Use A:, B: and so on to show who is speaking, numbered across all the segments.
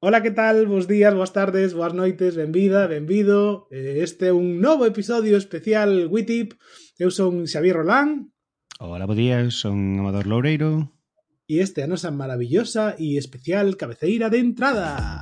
A: Ola, que tal? Bos días, boas tardes, boas noites, benvida, benvido. Eh, este é un novo episodio especial WITIP. Eu son Xavier Rolán.
B: Ola, bo día, son Amador Loureiro.
A: E este é a nosa maravillosa e especial cabeceira de entrada.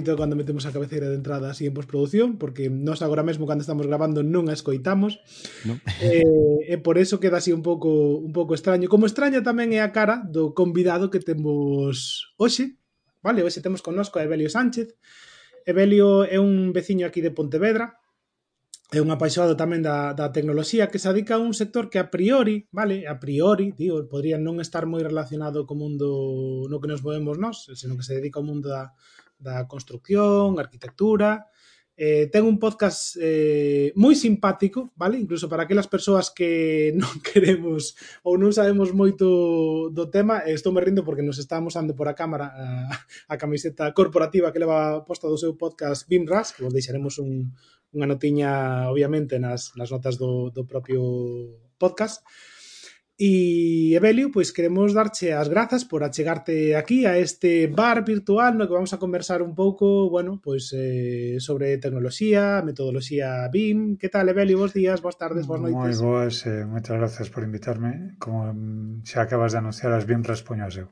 A: bonito cando metemos a cabeceira de entrada así en postproducción, porque nós agora mesmo cando estamos grabando non a escoitamos. No. Eh, e por eso queda así un pouco un pouco extraño. Como extraña tamén é a cara do convidado que temos hoxe. Vale, hoxe temos connosco a Evelio Sánchez. Evelio é un veciño aquí de Pontevedra, é un apaixonado tamén da, da tecnoloxía que se adica a un sector que a priori, vale, a priori, digo, podría non estar moi relacionado co mundo no que nos movemos nós, senón que se dedica ao mundo da, da construcción, arquitectura. Eh, ten un podcast eh, moi simpático, vale? Incluso para aquelas persoas que non queremos ou non sabemos moito do tema, eh, estou me rindo porque nos estamos ando por a cámara a, a camiseta corporativa que leva posta do seu podcast BIMRAS, que vos deixaremos un, unha notiña, obviamente, nas, nas notas do, do propio podcast. E, Evelio, pois queremos darche as grazas por achegarte aquí a este bar virtual no que vamos a conversar un pouco, bueno, pois eh, sobre tecnoloxía, metodoloxía BIM. Que tal, Evelio? Bos días, boas tardes, boas noites.
C: Moi boas, eh, moitas gracias por invitarme. Como mm, xa acabas de anunciar, as BIM respoño eu.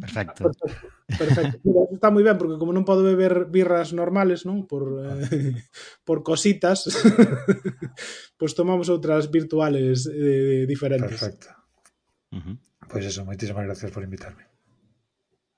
B: Perfecto.
A: Perfecto. Perfecto. Mira, está moi ben porque como non podo beber birras normales, non, por ah. eh, por cositas, pois pues tomamos outras virtuales eh, diferentes.
C: Perfecto. Uh -huh. Pois pues eso, moitísimas gracias por invitarme.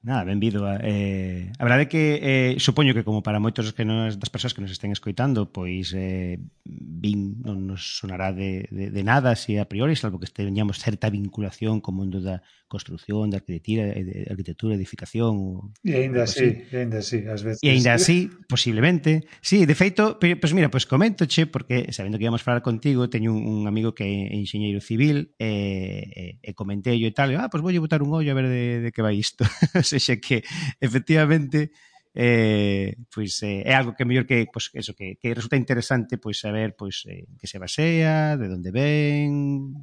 B: Nada, benvido. A, eh, a verdade é que eh, supoño que como para moitos que nos, das persoas que nos estén escoitando, pois eh, vin non nos sonará de, de, de nada se si a priori, salvo que teñamos certa vinculación co mundo da construción, de arquitectura, de arquitectura edificación.
C: E aínda así, e aínda así, ás veces.
B: E aínda así, posiblemente. Sí, de feito, pois pues mira, pois pues comento, che, porque sabendo que íamos falar contigo, teño un, un amigo que é enxeñeiro civil e, e, e comentei yo e tal, e, ah, pois pues voulle botar un ollo a ver de, de que vai isto. Sexa que, efectivamente, eh, pois eh, é algo que mellor que pois eso que, que resulta interesante pois saber pois eh, que se basea, de onde ven,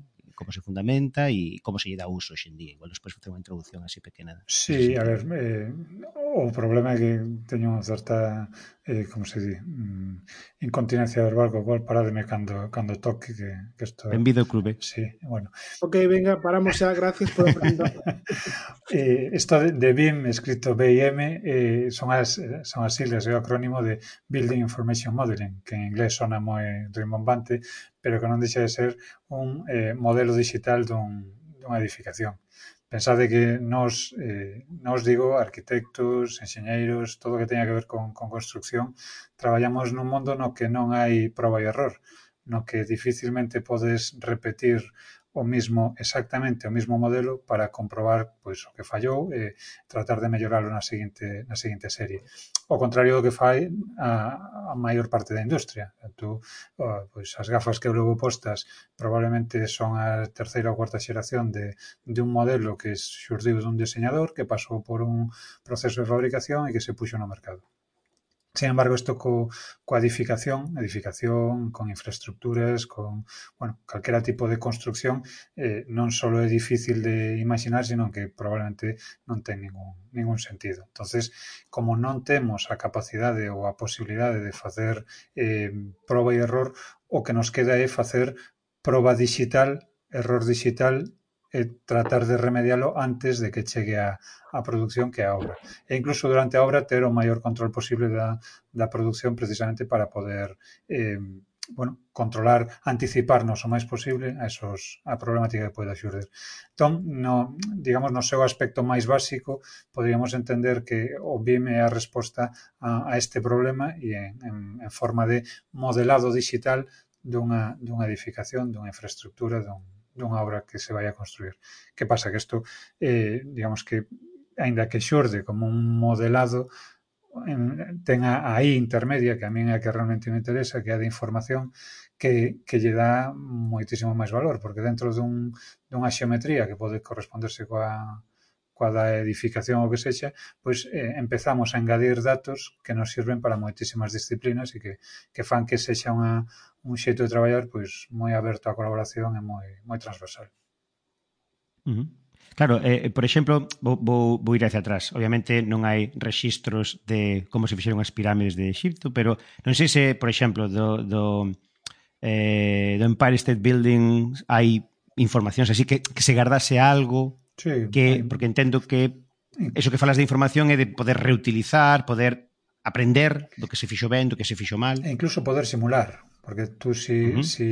B: como se fundamenta e como se lle dá uso hoxe en día. Igual despois facer unha introdución así pequena.
C: Sí, a ver, eh, o problema é que teño unha certa, eh, como se di, mm, incontinencia verbal, co cual parádeme cando, cando toque que, que isto...
B: Benvido clube.
C: Sí, bueno.
A: Ok, venga, paramos xa, gracias por preguntar.
C: eh, isto de, de BIM, escrito BIM, eh, son, as, son as siglas, é o acrónimo de Building Information Modeling, que en inglés sona moi rimbombante, pero que non deixa de ser un eh, modelo digital dun, dunha edificación Pensade que nós, eh, nós digo, arquitectos, enxeñeiros, todo o que teña que ver con, con construcción, traballamos nun mundo no que non hai proba e error, no que dificilmente podes repetir o mismo exactamente o mismo modelo para comprobar pois o que fallou e tratar de melloralo na seguinte na seguinte serie. O contrario do que fai a, a maior parte da industria. Entón, Tú, pois as gafas que eu levo postas probablemente son a terceira ou cuarta xeración de, de un modelo que xurdiu dun diseñador que pasou por un proceso de fabricación e que se puxo no mercado. Sin embargo, isto co, edificación, con infraestructuras, con, bueno, calquera tipo de construcción, eh, non só é difícil de imaginar, sino que probablemente non ten ningún, ningún sentido. entonces como non temos a capacidade ou a posibilidade de facer eh, e error, o que nos queda é facer proba digital, error digital e tratar de remedialo antes de que chegue a, a produción que a obra. E incluso durante a obra ter o maior control posible da, da produción precisamente para poder eh, bueno, controlar, anticiparnos o máis posible a, esos, a problemática que poida xurder. Entón, no, digamos, no seu aspecto máis básico, poderíamos entender que o BIM é a resposta a, a este problema e en, en, en forma de modelado digital dunha, dunha edificación, dunha infraestructura, dun, dunha obra que se vai a construir. Que pasa? Que isto, eh, digamos que, aínda que xorde como un modelado, en, ten a, a I intermedia, que a min é a que realmente me interesa, que é a de información, que, que lle dá moitísimo máis valor, porque dentro dun, dunha xeometría que pode corresponderse coa, coa da edificación ou que sexa, pois eh, empezamos a engadir datos que nos sirven para moitísimas disciplinas e que, que fan que sexa unha, un xeito de traballar pois moi aberto á colaboración e moi, moi transversal.
B: Uh -huh. Claro, eh, eh, por exemplo, vou, vou, vou ir hacia atrás. Obviamente non hai rexistros de como se fixeron as pirámides de Egipto, pero non sei se, por exemplo, do, do, eh, do Empire State Building hai informacións así que, que se guardase algo Sí, que, porque entendo que eso que falas de información é de poder reutilizar, poder aprender do que se fixo ben, do que se fixo mal.
C: E incluso poder simular, porque tú si, uh -huh. si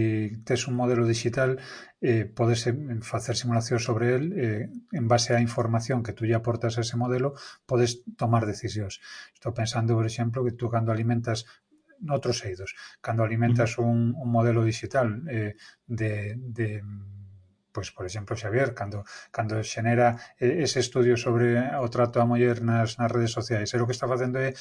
C: tes un modelo digital eh, podes facer simulación sobre el eh, en base á información que tú lle aportas a ese modelo podes tomar decisións. Estou pensando, por exemplo, que tú cando alimentas noutros eidos, cando alimentas uh -huh. un, un modelo digital eh, de, de pois por exemplo, Xavier, cando, cando xenera ese estudio sobre o trato á muller nas, nas redes sociais, é o que está facendo é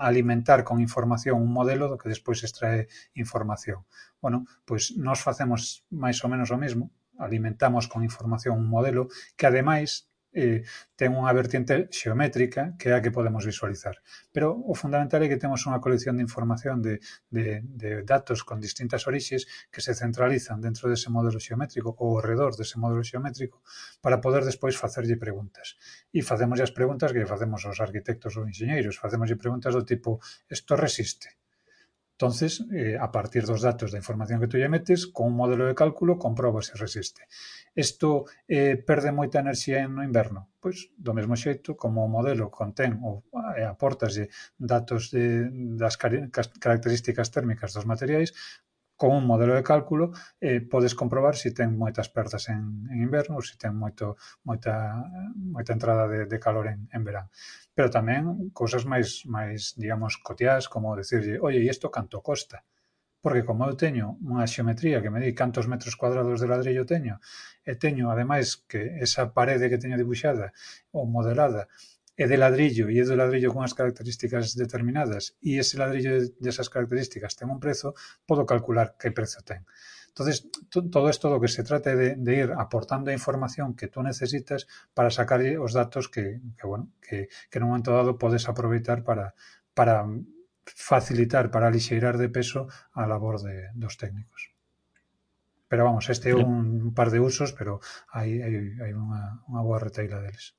C: alimentar con información un modelo do que despois extrae información. Bueno, pois nós facemos máis ou menos o mesmo, alimentamos con información un modelo que ademais eh, ten unha vertiente xeométrica que é a que podemos visualizar. Pero o fundamental é que temos unha colección de información de, de, de datos con distintas orixes que se centralizan dentro dese modelo xeométrico ou ao redor dese modelo xeométrico para poder despois facerlle preguntas. E facemos as preguntas que facemos aos arquitectos ou enxeñeiros, facemos preguntas do tipo isto resiste, Entonces, eh, a partir dos datos da información que tú lle metes, con un modelo de cálculo, comproba se resiste. Isto eh, perde moita enerxía no inverno? Pois, do mesmo xeito, como o modelo contén ou eh, aportas datos de, das características térmicas dos materiais, con un modelo de cálculo eh, podes comprobar se si ten moitas perdas en, en inverno ou se si ten moito, moita, moita entrada de, de calor en, en verán. Pero tamén cousas máis, máis digamos, cotiás, como decirlle, oye, e isto canto costa? porque como eu teño unha xeometría que me di cantos metros cuadrados de ladrillo teño, e teño, ademais, que esa parede que teño dibuixada ou modelada é de ladrillo e é de ladrillo con as características determinadas e ese ladrillo desas características ten un prezo, podo calcular que prezo ten. Entonces, todo esto lo que se trata de, de, ir aportando a información que tú necesitas para sacar os datos que, que bueno, que, que, en un momento dado podes aproveitar para, para facilitar, para alixeirar de peso a labor de dos técnicos. Pero vamos, este é un par de usos, pero hai, hai, hai unha, unha boa retaila deles.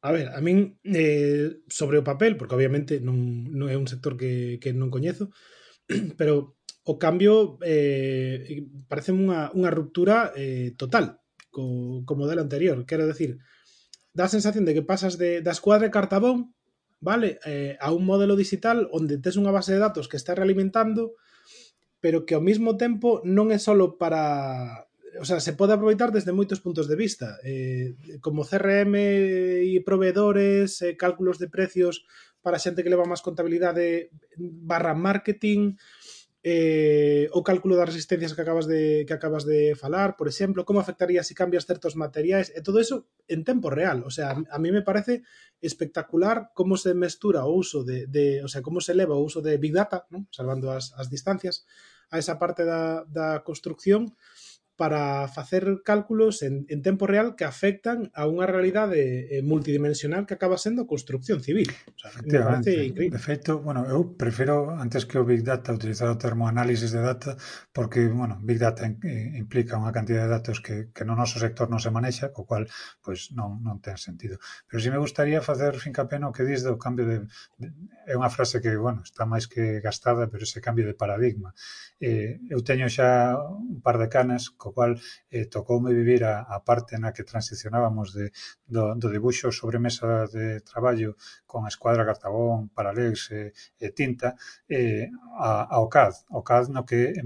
A: A ver, a min eh, sobre o papel, porque obviamente non, non é un sector que, que non coñezo, pero o cambio eh, parece unha, unha ruptura eh, total co, co modelo anterior. Quero decir, dá a sensación de que pasas de, da escuadra de cartabón vale eh, a un modelo digital onde tes unha base de datos que está realimentando pero que ao mesmo tempo non é solo para o sea, se pode aproveitar desde moitos puntos de vista. Eh, como CRM e proveedores, eh, cálculos de precios para xente que leva máis contabilidade barra marketing, eh, o cálculo das resistencias que acabas de que acabas de falar, por exemplo, como afectaría se si cambias certos materiais, e todo eso en tempo real, o sea, a mí me parece espectacular como se mestura o uso de, de o sea, como se eleva o uso de Big Data, ¿no? salvando as, as distancias, a esa parte da, da construcción, para facer cálculos en, en tempo real que afectan a unha realidade eh, multidimensional que acaba sendo construcción civil. O sea, me parece increíble.
C: De feito, bueno, eu prefiro antes que o Big Data utilizar o termo análisis de data porque, bueno, Big Data eh, implica unha cantidad de datos que, que no noso sector non se manexa, co cual, pois, pues, non, non ten sentido. Pero si me gustaría facer fincapé no que dis do cambio de, de... É unha frase que, bueno, está máis que gastada, pero ese cambio de paradigma. Eh, eu teño xa un par de canas co co cual eh, tocoume vivir a, a parte na que transicionábamos de, do, do dibuixo sobre mesa de traballo con a escuadra cartabón, paralex e, e tinta eh, a, ao CAD, ao CAD no que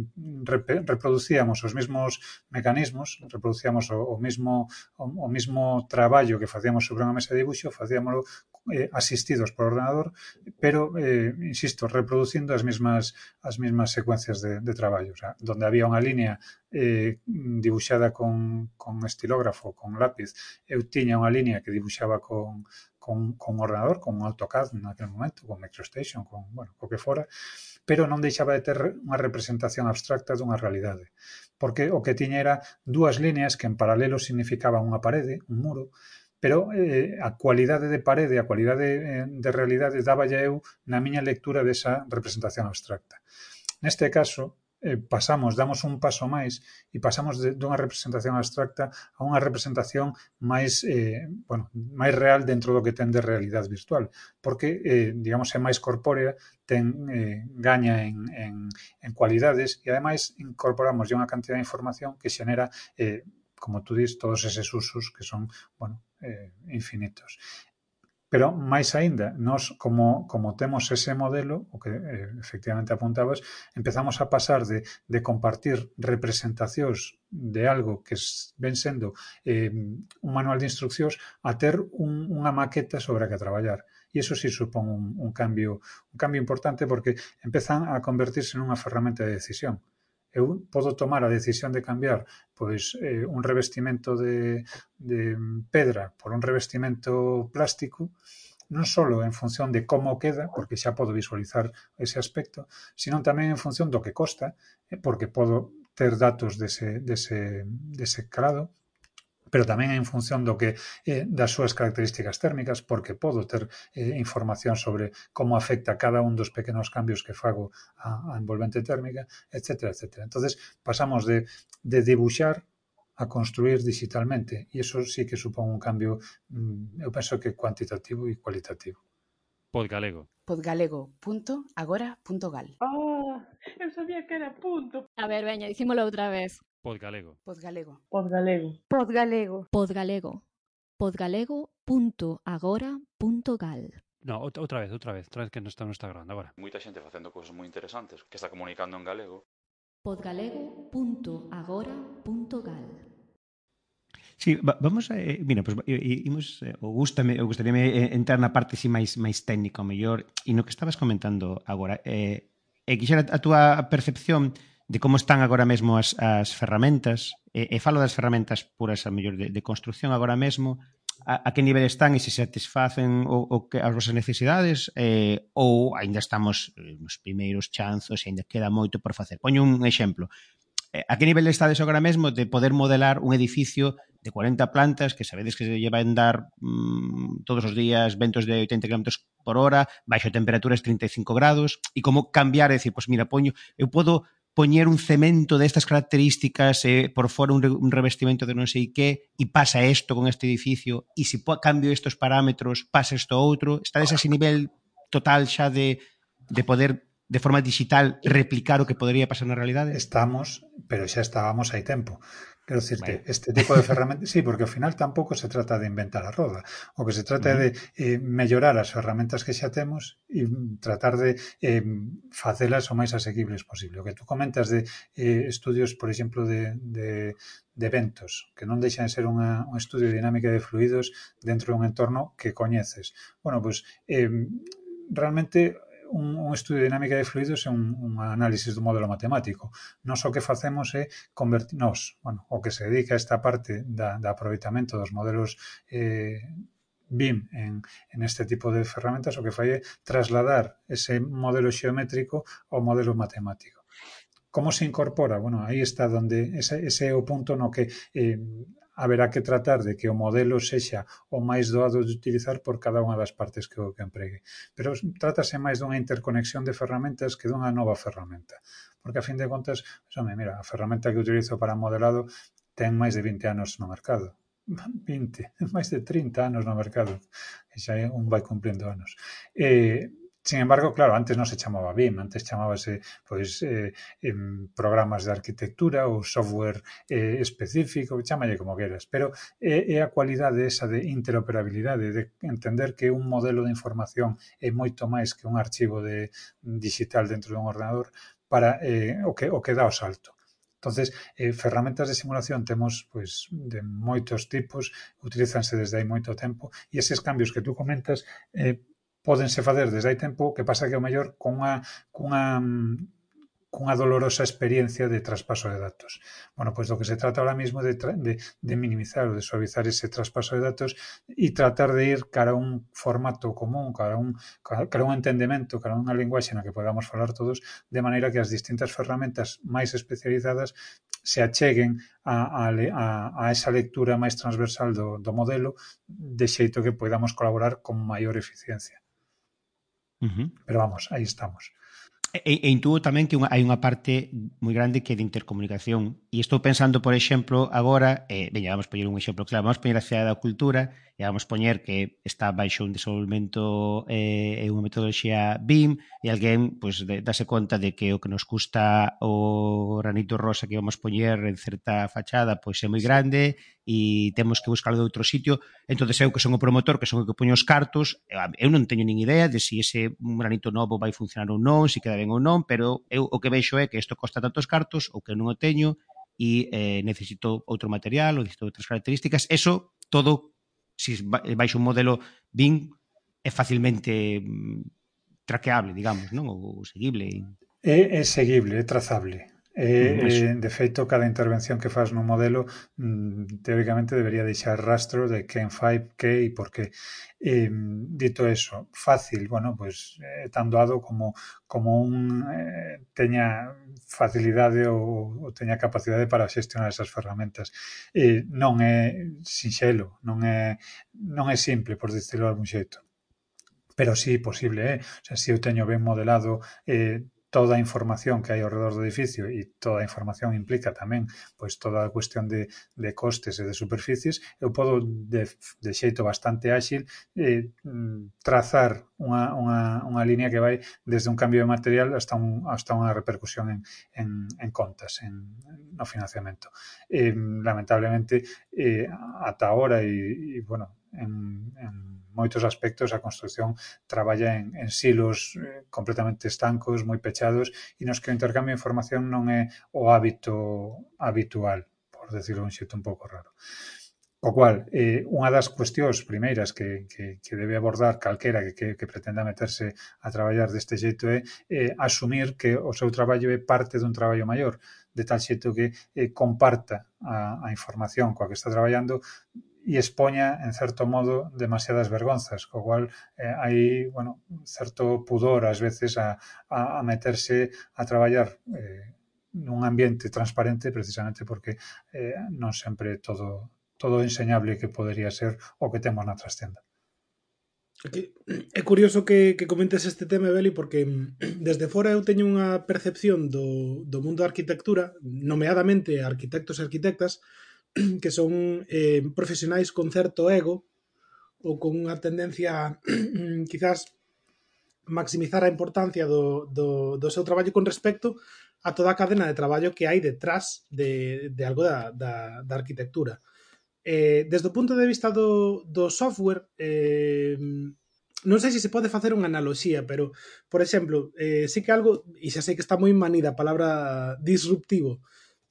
C: rep, reproducíamos os mesmos mecanismos, reproducíamos o, o mismo o, o mismo traballo que facíamos sobre unha mesa de dibuixo, facíamoslo eh, asistidos por ordenador, pero, eh, insisto, reproduciendo as mesmas, as mesmas secuencias de, de traballo. O sea, donde había unha línea eh, dibuixada con, con estilógrafo, con lápiz, eu tiña unha línea que dibuxaba con, con, con ordenador, con un AutoCAD naquele momento, con MicroStation, con, bueno, co que fora, pero non deixaba de ter unha representación abstracta dunha realidade. Porque o que tiña era dúas líneas que en paralelo significaban unha parede, un muro, pero eh, a cualidade de parede, a cualidade eh, de realidade dáballe eu na miña lectura desa representación abstracta. Neste caso, eh, pasamos, damos un paso máis e pasamos de, dunha representación abstracta a unha representación máis eh, bueno, máis real dentro do que ten de realidade virtual, porque eh, digamos é máis corpórea, ten eh, gaña en, en, en cualidades e ademais incorporamos unha cantidad de información que xenera eh, como tú dis, todos eses usos que son, bueno, eh, infinitos. Pero máis aínda, nós como, como temos ese modelo, o que eh, efectivamente apuntabas, empezamos a pasar de, de compartir representacións de algo que ven sendo eh, un manual de instruccións a ter un, unha maqueta sobre a que traballar. E iso sí supón un, un cambio un cambio importante porque empezan a convertirse nunha ferramenta de decisión eu podo tomar a decisión de cambiar pois eh, un revestimento de, de pedra por un revestimento plástico, non só en función de como queda, porque xa podo visualizar ese aspecto, sino tamén en función do que costa, eh, porque podo ter datos dese, dese, dese calado, pero tamén en función do que eh, das súas características térmicas, porque podo ter eh, información sobre como afecta cada un dos pequenos cambios que fago a, a envolvente térmica, etcétera, etcétera. Entonces, pasamos de, de debuxar a construir digitalmente e iso sí que supón un cambio mm, eu penso que cuantitativo e cualitativo.
D: Podgalego.
E: Podgalego.agora.gal.
F: Ah, oh, eu sabía que era punto.
G: A ver, veña, dicímolo outra vez.
D: Podgalego.
E: Podgalego.
F: Podgalego.
G: Podgalego. Podgalego. Podgalego.agora.gal.
D: No, outra vez, outra vez, outra vez que non está, non está grabando agora.
H: Moita xente facendo cousas moi interesantes que está comunicando en galego.
G: Podgalego.agora.gal.
B: Sí, va, vamos a, eh, mira, pues eh, imos eh, o gustame, o gustaríame eh, entrar na parte si máis máis técnico, mellor, e no que estabas comentando agora. Eh, e quixera a túa percepción eh, de como están agora mesmo as, as ferramentas, e, e falo das ferramentas puras, a mellor, de, de construcción agora mesmo, a, a que nivel están e se satisfacen o, o que, as vosas necesidades eh, ou aínda estamos eh, nos primeiros chanzos e aínda queda moito por facer. Poño un exemplo. Eh, a que nivel estades agora mesmo de poder modelar un edificio de 40 plantas que sabedes que se llevan dar mmm, todos os días ventos de 80 km por hora, baixo temperaturas 35 grados e como cambiar, é dicir, pois pues mira, poño, eu podo poñer un cemento destas características eh, por fora un, un revestimento de non sei que e pasa isto con este edificio e se po, cambio estes parámetros pasa isto outro, estades a ese nivel total xa de, de poder de forma digital replicar o que podería pasar na realidade?
C: Estamos, pero xa estábamos hai tempo. Quero dicirte, vale. este tipo de ferramentas, sí, porque ao final tampouco se trata de inventar a roda. O que se trata é uh -huh. de eh, mellorar as ferramentas que xa temos e mm, tratar de eh, facelas o máis asequibles posible. O que tú comentas de eh, estudios, por exemplo, de, de, de eventos, que non deixan de ser unha, un estudio de dinámica de fluidos dentro dun entorno que coñeces. Bueno, pois... Pues, eh, realmente un, un estudio de dinámica de fluidos é un, un análisis do modelo matemático. Nos o que facemos é convertirnos, bueno, o que se dedica a esta parte da, da aproveitamento dos modelos eh, BIM en, en este tipo de ferramentas, o que fai é trasladar ese modelo xeométrico ao modelo matemático. Como se incorpora? Bueno, aí está donde ese, ese é o punto no que eh, haberá que tratar de que o modelo sexa o máis doado de utilizar por cada unha das partes que o que empregue. Pero trátase máis dunha interconexión de ferramentas que dunha nova ferramenta. Porque a fin de contas, xome, mira, a ferramenta que utilizo para modelado ten máis de 20 anos no mercado. 20, máis de 30 anos no mercado, E xa un vai cumplindo anos. Eh, Sin embargo, claro, antes non se chamaba BIM, antes chamábase pois eh, en programas de arquitectura ou software eh, específico, chamalle como queras, pero é, é a cualidade esa de interoperabilidade, de entender que un modelo de información é moito máis que un archivo de digital dentro dun ordenador para eh, o que o que dá o salto. Entonces, eh, ferramentas de simulación temos pois de moitos tipos, utilizanse desde hai moito tempo e eses cambios que tú comentas eh, pódense facer desde hai tempo, que pasa que ao mellor cunha, cunha cunha dolorosa experiencia de traspaso de datos. Bueno, pois do que se trata ahora mismo de, de, de minimizar ou de suavizar ese traspaso de datos e tratar de ir cara a un formato común, cara a un, cara a un entendemento, cara a unha linguaxe na que podamos falar todos, de maneira que as distintas ferramentas máis especializadas se acheguen a, a, a, a esa lectura máis transversal do, do modelo de xeito que podamos colaborar con maior eficiencia.
B: Uh -huh.
C: Pero vamos, aí estamos.
B: E, e intuo tamén que unha, hai unha parte moi grande que é de intercomunicación. E estou pensando, por exemplo, agora, eh, veña, vamos poñer un exemplo claro, vamos poñer a cidade da cultura e vamos poñer que está baixo un desenvolvemento eh, e unha metodoloxía BIM e alguén pues, de, dase conta de que o que nos custa o granito rosa que vamos poñer en certa fachada pois pues, é moi grande e temos que buscarlo de outro sitio. entonces eu que son o promotor, que son o que poño os cartos, eh, eu non teño nin idea de se si ese granito novo vai funcionar ou non, se si queda ben ou non, pero eu o que veixo é que isto costa tantos cartos ou que non o teño e eh, necesito outro material ou necesito outras características. Eso todo, se si baixo un modelo BIM, é facilmente mm, traqueable, digamos, non? Ou seguible.
C: É, é seguible, é trazable. E, e, eh, de feito, cada intervención que faz no modelo mm, teóricamente debería deixar rastro de quen fai, que e por que. E, dito eso, fácil, bueno, pois é eh, tan doado como como un eh, teña facilidade ou, ou teña capacidade para xestionar esas ferramentas. E non é sinxelo, non é non é simple, por dicirlo de algún xeito pero sí posible, eh? o sea, se eu teño ben modelado eh, toda a información que hai ao redor do edificio e toda a información implica tamén pois toda a cuestión de, de costes e de superficies, eu podo de, de xeito bastante áxil eh, mm, trazar unha, unha, unha línea que vai desde un cambio de material hasta, un, hasta unha repercusión en, en, en contas, en, no financiamento. Eh, lamentablemente, eh, ata ahora, e, e bueno, en, en moitos aspectos a construción traballa en, en silos eh, completamente estancos, moi pechados, e nos que o intercambio de información non é o hábito habitual, por decirlo un xeito un pouco raro. O cual, eh, unha das cuestións primeiras que, que, que debe abordar calquera que, que, que pretenda meterse a traballar deste xeito é eh, asumir que o seu traballo é parte dun traballo maior, de tal xeito que eh, comparta a, a información coa que está traballando e expoña, en certo modo, demasiadas vergonzas, co cual eh, hai bueno, certo pudor ás veces a, a, a meterse a traballar eh, nun ambiente transparente precisamente porque eh, non sempre todo todo enseñable que podería ser o que temos na trastenda.
A: É curioso que, que comentes este tema, Beli, porque desde fora eu teño unha percepción do, do mundo da arquitectura, nomeadamente arquitectos e arquitectas, que son eh, profesionais con certo ego ou con unha tendencia quizás maximizar a importancia do, do, do seu traballo con respecto a toda a cadena de traballo que hai detrás de, de algo da, da, da arquitectura. Eh, desde o punto de vista do, do software, eh, non sei se se pode facer unha analoxía, pero, por exemplo, eh, sí que algo, e xa sei que está moi manida a palabra disruptivo,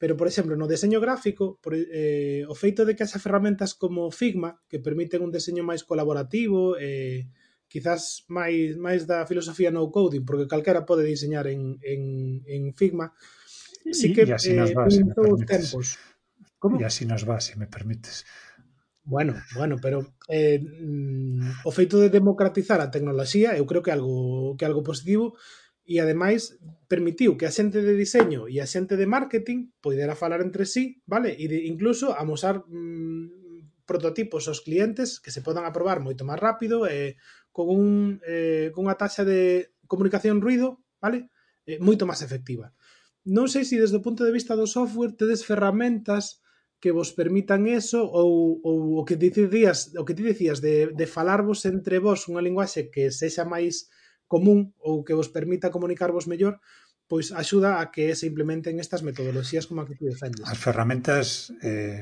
A: Pero, por exemplo, no deseño gráfico, por, eh, o feito de que haxa ferramentas como Figma, que permiten un deseño máis colaborativo, eh, quizás máis, máis da filosofía no coding, porque calquera pode diseñar en, en, en Figma, sí que eh,
C: e así nos va, eh, se me
A: tempos.
C: Como? E así nos va, se me permites.
A: Bueno, bueno, pero eh, mm, o feito de democratizar a tecnoloxía eu creo que algo que algo positivo e ademais permitiu que a xente de diseño e a xente de marketing poidera falar entre sí, vale? E de, incluso amosar mm, prototipos aos clientes que se podan aprobar moito máis rápido e eh, con un eh, con unha taxa de comunicación ruido, vale? Eh, moito máis efectiva. Non sei se desde o punto de vista do software tedes ferramentas que vos permitan eso ou, ou o que ti dicías, o que ti dicías de, de falarvos entre vos unha linguaxe que sexa máis común ou que vos permita comunicarvos mellor, pois axuda a que se implementen estas metodoloxías como a que tú defendes.
C: As ferramentas eh,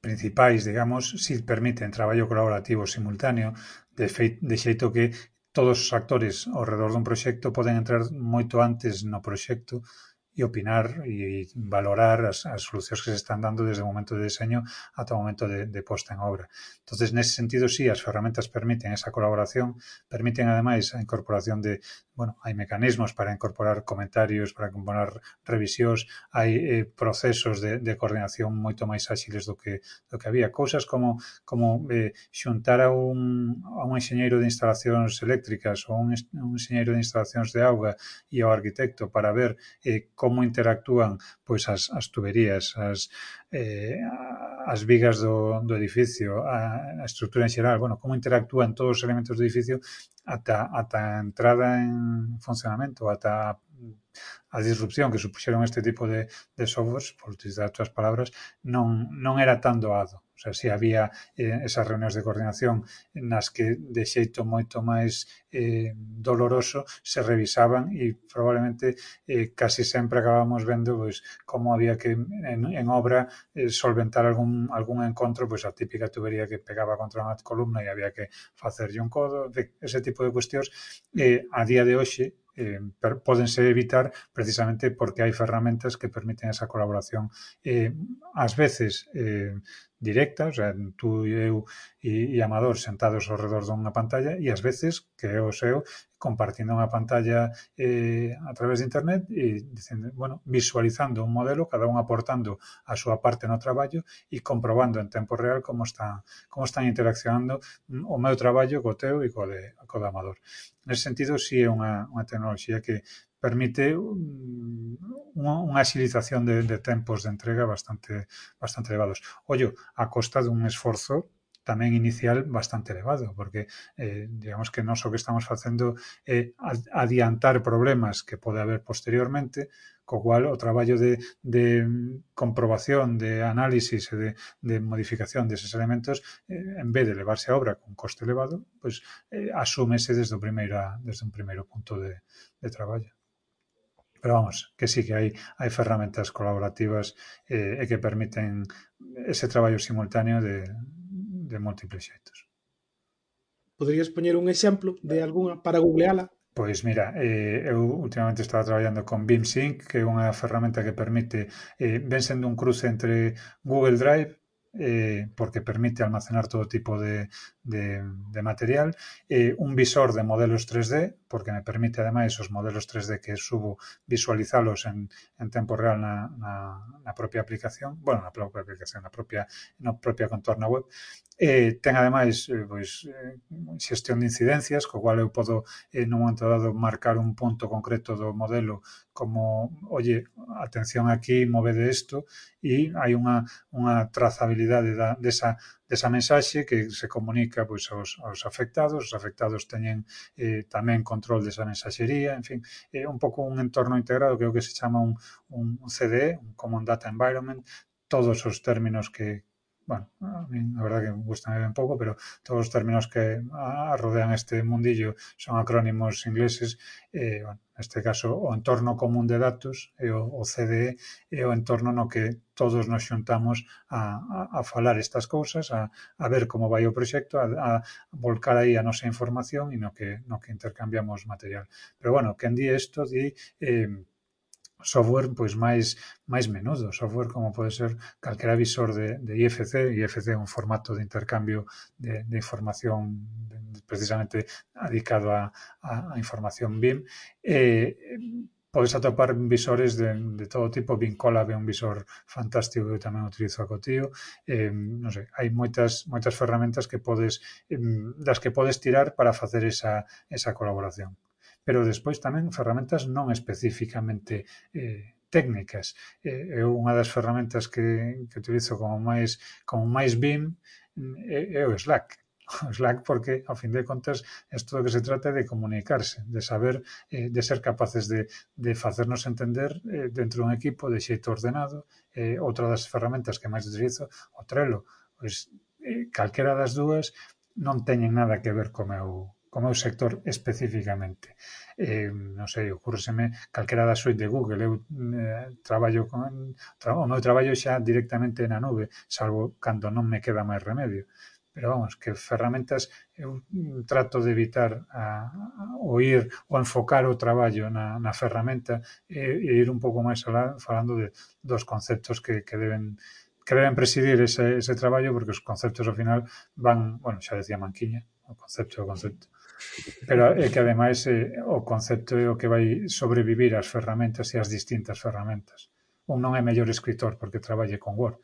C: principais, digamos, si permiten traballo colaborativo simultáneo, de, feit, de xeito que todos os actores ao redor dun proxecto poden entrar moito antes no proxecto e opinar e valorar as, as solucións que se están dando desde o momento de diseño ata o momento de, de posta en obra. entonces nese sentido, sí, as ferramentas permiten esa colaboración, permiten ademais a incorporación de, bueno, hai mecanismos para incorporar comentarios, para incorporar revisións, hai eh, procesos de, de coordinación moito máis áxiles do que, do que había. Cousas como, como eh, xuntar a un, a un enxeñeiro de instalacións eléctricas ou un, un enxeñeiro de instalacións de auga e ao arquitecto para ver eh, como como interactúan pois as, as tuberías, as, eh, as vigas do, do edificio, a, a estrutura en xeral, bueno, como interactúan todos os elementos do edificio ata, ata a entrada en funcionamento, ata a disrupción que supuxeron este tipo de, de softwares, por utilizar outras palabras, non, non era tan doado. O sea, si había eh, esas reunións de coordinación nas que de xeito moito máis eh, doloroso se revisaban e probablemente eh, casi sempre acabamos vendo pois, como había que en, en obra eh, solventar algún, algún encontro, pois a típica tubería que pegaba contra unha columna e había que facerlle un codo, ese tipo de cuestións. Eh, a día de hoxe eh, podense evitar precisamente porque hai ferramentas que permiten esa colaboración eh, ás veces eh, directa, o sea, tú e eu e, e Amador sentados ao redor dunha pantalla e ás veces que é o seu compartindo unha pantalla eh, a través de internet e dicendo, bueno, visualizando un modelo, cada un aportando a súa parte no traballo e comprobando en tempo real como están como están interaccionando mm, o meu traballo co teu e co de, co de amador. Nese sentido, si sí é unha, unha tecnoloxía que permite mm, unha, unha axilización de, de tempos de entrega bastante bastante elevados. Ollo, a costa dun esforzo tamén inicial bastante elevado, porque eh, digamos que non só que estamos facendo é eh, adiantar problemas que pode haber posteriormente, co cual o traballo de, de mm, comprobación, de análisis e de, de modificación deses elementos, eh, en vez de levarse a obra con coste elevado, pues, eh, asúmese desde o primeiro, desde un primeiro punto de, de traballo. Pero vamos, que sí que hai, hai ferramentas colaborativas eh, e que permiten ese traballo simultáneo de, de múltiples xeitos.
A: Poderías poñer un exemplo de algunha para googleala?
C: Pois mira, eh, eu últimamente estaba traballando con BeamSync, que é unha ferramenta que permite, eh, sendo un cruce entre Google Drive eh, porque permite almacenar todo tipo de, de, de material, eh, un visor de modelos 3D, porque me permite ademais os modelos 3D que subo visualizalos en, en tempo real na, na, na propia aplicación, bueno, na propia aplicación, na propia, na propia contorna web. eh, ten ademais eh, pois, eh, xestión de incidencias, co cual eu podo eh, no momento dado marcar un punto concreto do modelo como, oye, atención aquí, movede isto, e hai unha, unha trazabilidade da, desa, desa mensaxe que se comunica pois, aos, aos afectados, os afectados teñen eh, tamén control desa mensaxería, en fin, é eh, un pouco un entorno integrado que é o que se chama un, un CDE, un Common Data Environment, todos os términos que, bueno, a mí, a verdad que gustan ben pouco, pero todos os términos que a, rodean este mundillo son acrónimos ingleses, eh, bueno, neste caso o entorno común de datos e o, o CDE é eh, o entorno no que todos nos xuntamos a, a, a falar estas cousas, a, a ver como vai o proxecto, a, a volcar aí a nosa información e no que, no que intercambiamos material. Pero bueno, quen di isto, di... Eh, software pois máis máis menudo, software como pode ser calquera visor de, de IFC, IFC é un formato de intercambio de, de información precisamente adicado a, a, a información BIM, eh, podes atopar visores de, de todo tipo, Vincolab é un visor fantástico que tamén utilizo a cotío, eh, non sei, hai moitas moitas ferramentas que podes eh, das que podes tirar para facer esa, esa colaboración pero despois tamén ferramentas non especificamente eh, técnicas. Eh, eu unha das ferramentas que, que utilizo como máis como máis BIM é, é o Slack, o Slack porque, ao fin de contas, isto do que se trata de comunicarse, de saber, eh, de ser capaces de, de facernos entender eh, dentro dun equipo de xeito ordenado. Eh, outra das ferramentas que máis utilizo, o Trello, pois, eh, calquera das dúas non teñen nada que ver co meu, co meu sector especificamente. Eh, non sei, ocurreseme calquera da suite de Google, eu eh, traballo con tra, o meu traballo xa directamente na nube, salvo cando non me queda máis remedio. Pero vamos, que ferramentas eu trato de evitar a, a oír ou enfocar o traballo na, na ferramenta e, e ir un pouco máis alá falando de, dos conceptos que, que deben que deben presidir ese, ese traballo porque os conceptos ao final van, bueno, xa decía Manquiña, o concepto o concepto, Pero é que ademais eh, o concepto é o que vai sobrevivir as ferramentas e as distintas ferramentas. Un non é mellor escritor porque traballe con Word.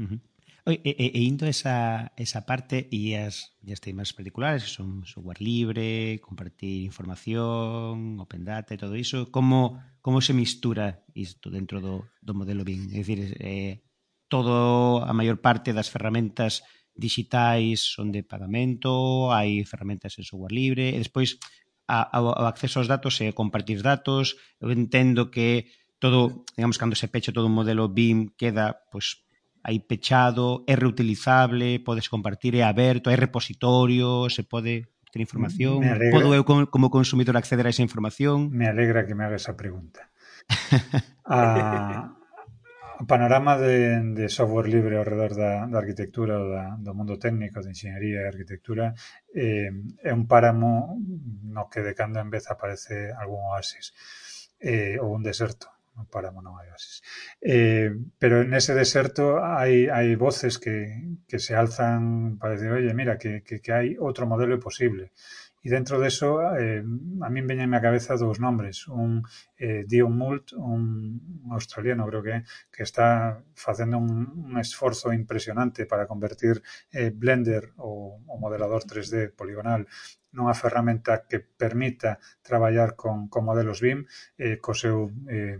B: Uh -huh. E, e, e indo esa, esa parte e as, e as temas particulares que son software libre, compartir información, open data e todo iso, como, como se mistura isto dentro do, do modelo BIM? É dicir, eh, todo a maior parte das ferramentas digitais son de pagamento, hai ferramentas en software libre, e despois a, ao acceso aos datos e compartir datos. Eu entendo que todo, digamos, cando se pecha todo un modelo BIM queda, pois, aí pechado, é reutilizable, podes compartir, é aberto, hai repositorio, se pode ter información. Alegra, Podo eu como consumidor acceder a esa información?
C: Me alegra que me haga esa pregunta. ah, panorama de, software libre ao redor da, da arquitectura ou da, do mundo técnico de enxeñería e arquitectura eh, un páramo no que de cando en vez aparece algún oasis eh, ou un deserto non paramos non hai oasis. Eh, pero nese deserto hai, hai voces que, que se alzan para decir, oye, mira, que, que, que hai outro modelo posible. E dentro deso, eh, a min veñen na cabeza dous nombres. Un eh, Dion Mult, un australiano, creo que, que está facendo un, un esforzo impresionante para convertir eh, Blender ou o modelador 3D poligonal nunha ferramenta que permita traballar con, con modelos BIM eh, co seu, eh,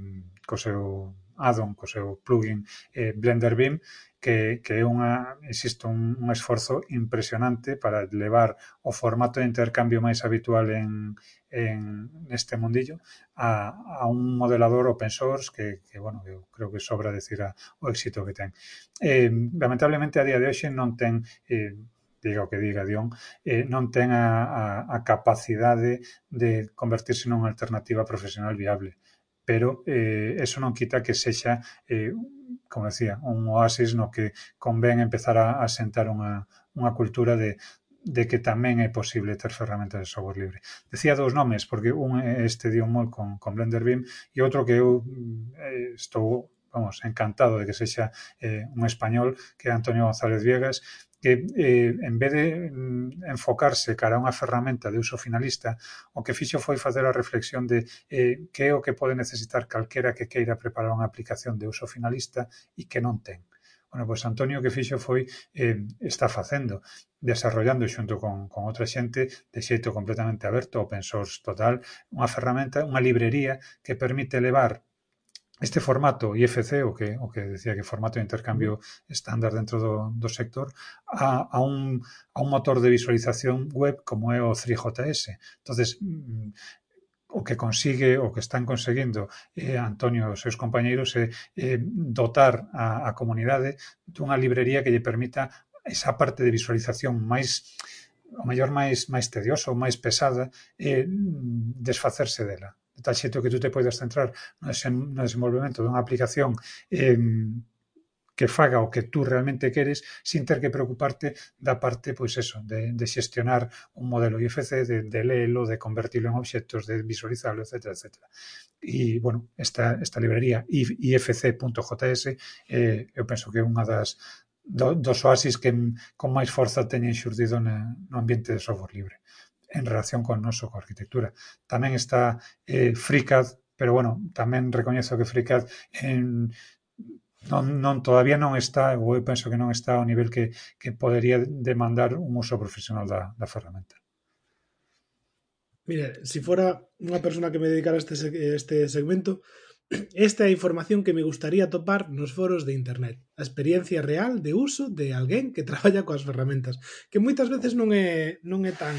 C: co seu addon, co seu plugin eh, Blender Beam, que, que é unha, insisto, un, un esforzo impresionante para levar o formato de intercambio máis habitual en, en neste mundillo a, a un modelador open source que, que bueno, eu creo que sobra decir a, o éxito que ten. Eh, lamentablemente a día de hoxe non ten eh, diga o que diga Dion, eh, non ten a, a, a capacidade de convertirse nunha alternativa profesional viable pero eh, eso non quita que sexa, eh, como decía, un oasis no que convén empezar a, a sentar unha, unha cultura de, de que tamén é posible ter ferramentas de software libre. Decía dous nomes, porque un é este de Unmol con, con Blender Beam e outro que eu eh, estou vamos, encantado de que sexa eh, un español, que é Antonio González Viegas, que eh, en vez de mm, enfocarse cara a unha ferramenta de uso finalista, o que fixo foi facer a reflexión de eh, que é o que pode necesitar calquera que queira preparar unha aplicación de uso finalista e que non ten. Bueno, pois Antonio que fixo foi, eh, está facendo, desarrollando xunto con, con outra xente de xeito completamente aberto, open source total, unha ferramenta, unha librería que permite levar este formato IFC, o que, o que decía que formato de intercambio estándar dentro do, do sector, a, a, un, a un motor de visualización web como é o 3JS. entonces mm, o que consigue o que están conseguindo eh, Antonio e os seus compañeiros é eh, dotar a, a comunidade dunha librería que lle permita esa parte de visualización máis o maior máis máis tediosa ou máis pesada, eh, desfacerse dela de tal xeito que tú te podes centrar no desenvolvemento dunha aplicación eh, que faga o que tú realmente queres sin ter que preocuparte da parte, pois eso, de, de xestionar un modelo IFC, de, de leelo, de convertirlo en obxectos, de visualizarlo, etc. etc. E, bueno, esta, esta librería ifc.js eh, eu penso que é unha das do, dos oasis que con máis forza teñen xurdido na, no ambiente de software libre en relación con noso, coa arquitectura. Tamén está eh, FreeCAD, pero bueno, tamén recoñezo que FreeCAD en, non, non todavía non está, ou eu penso que non está ao nivel que, que podería demandar un uso profesional da, da ferramenta.
A: Mire, si fora unha persona que me dedicara a este, este segmento, esta é a información que me gustaría topar nos foros de internet. A experiencia real de uso de alguén que traballa coas ferramentas, que moitas veces non é, non é tan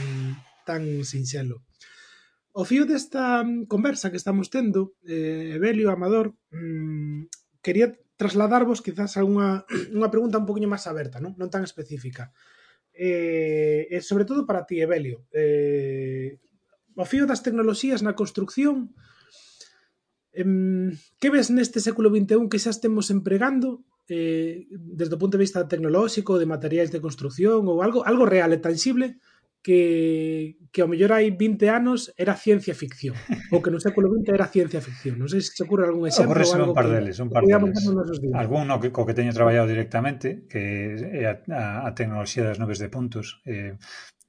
A: tan sinxelo. O fío desta mm, conversa que estamos tendo, eh, Evelio Amador, mm, quería trasladarvos quizás a unha, unha pregunta un poquinho máis aberta, non, non tan específica. Eh, e sobre todo para ti, Evelio. Eh, o fío das tecnoloxías na construcción, eh, que ves neste século XXI que xa estemos empregando eh, desde o punto de vista tecnolóxico, de materiais de construcción ou algo algo real e tangible que, que ao mellor hai 20 anos era ciencia ficción, ou que no século XX era ciencia ficción. Non sei se se ocurre algún exemplo.
C: Ocorre
A: son pardeles, son pardeles.
C: Algún no, que, co que teño traballado directamente, que é a, a, a tecnoloxía das nubes de puntos. Eh,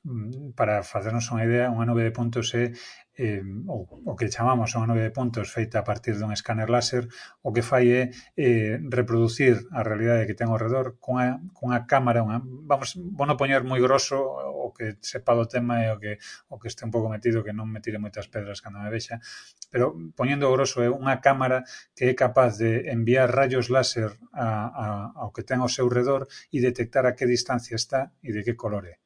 C: mm, para facernos unha idea, unha nube de puntos é eh, ou o que chamamos unha nube de puntos feita a partir dun escáner láser, o que fai é eh, reproducir a realidade que ten ao redor cunha, cunha cámara, unha, vamos, vou non poñer moi grosso o que sepa do tema e o que, o que este un pouco metido, que non me tire moitas pedras cando me vexa, pero poñendo grosso é unha cámara que é capaz de enviar rayos láser a, a, ao que ten ao seu redor e detectar a que distancia está e de que color é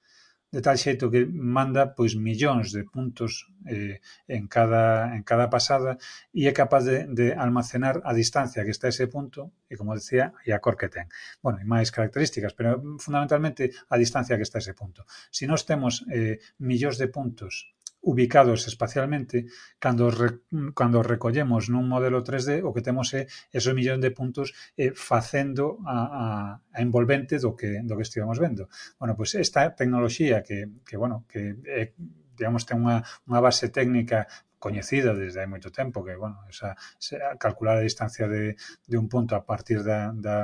C: de tal xeito que manda pois millóns de puntos eh, en, cada, en cada pasada e é capaz de, de almacenar a distancia que está ese punto e, como decía, e a cor que ten. Bueno, e máis características, pero fundamentalmente a distancia que está ese punto. Se si nós temos eh, millóns de puntos ubicados espacialmente, cando re, cando recollemos nun modelo 3D, o que temos é esos millón de puntos eh, facendo a, a, a envolvente do que, do que estivemos vendo. Bueno, pois pues esta tecnoloxía que, que bueno, que eh, digamos, ten unha, unha base técnica coñecida desde hai moito tempo, que, bueno, esa, esa calcular a distancia de, de un punto a partir da, da,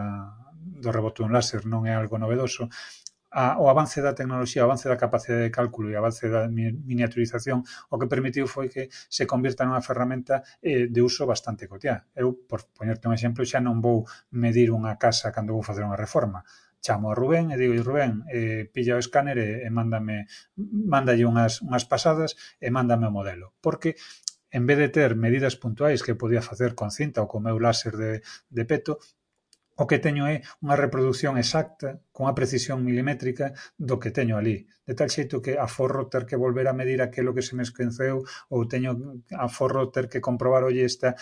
C: do rebote dun láser non é algo novedoso, a, o avance da tecnoloxía, o avance da capacidade de cálculo e o avance da miniaturización o que permitiu foi que se convirta nunha ferramenta eh, de uso bastante cotiá. Eu, por poñerte un exemplo, xa non vou medir unha casa cando vou facer unha reforma, chamo a Rubén e digo, Rubén, eh, pilla o escáner e, e mándame, mándalle unhas, unhas pasadas e mándame o modelo. Porque en vez de ter medidas puntuais que podía facer con cinta ou co meu láser de, de peto, O que teño é unha reprodución exacta, con a precisión milimétrica, do que teño alí, de tal xeito que aforro ter que volver a medir aquilo que se me esqueceu ou teño aforro ter que comprobar, olle, esta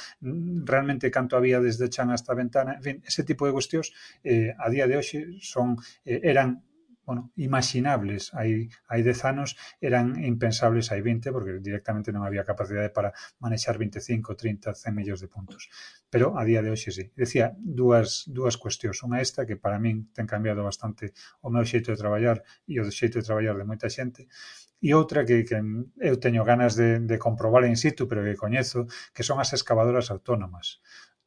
C: realmente canto había desde chan hasta a ventana, en fin, ese tipo de cuestións eh, a día de hoxe son, eh, eran bueno, imaginables hai, hai 10 anos eran impensables hai 20 porque directamente non había capacidade para manexar 25, 30, 100 millóns de puntos. Pero a día de hoxe sí. Decía dúas, dúas cuestións. Unha esta que para min ten cambiado bastante o meu xeito de traballar e o xeito de traballar de moita xente e outra que, que eu teño ganas de, de comprobar in situ, pero que coñezo, que son as excavadoras autónomas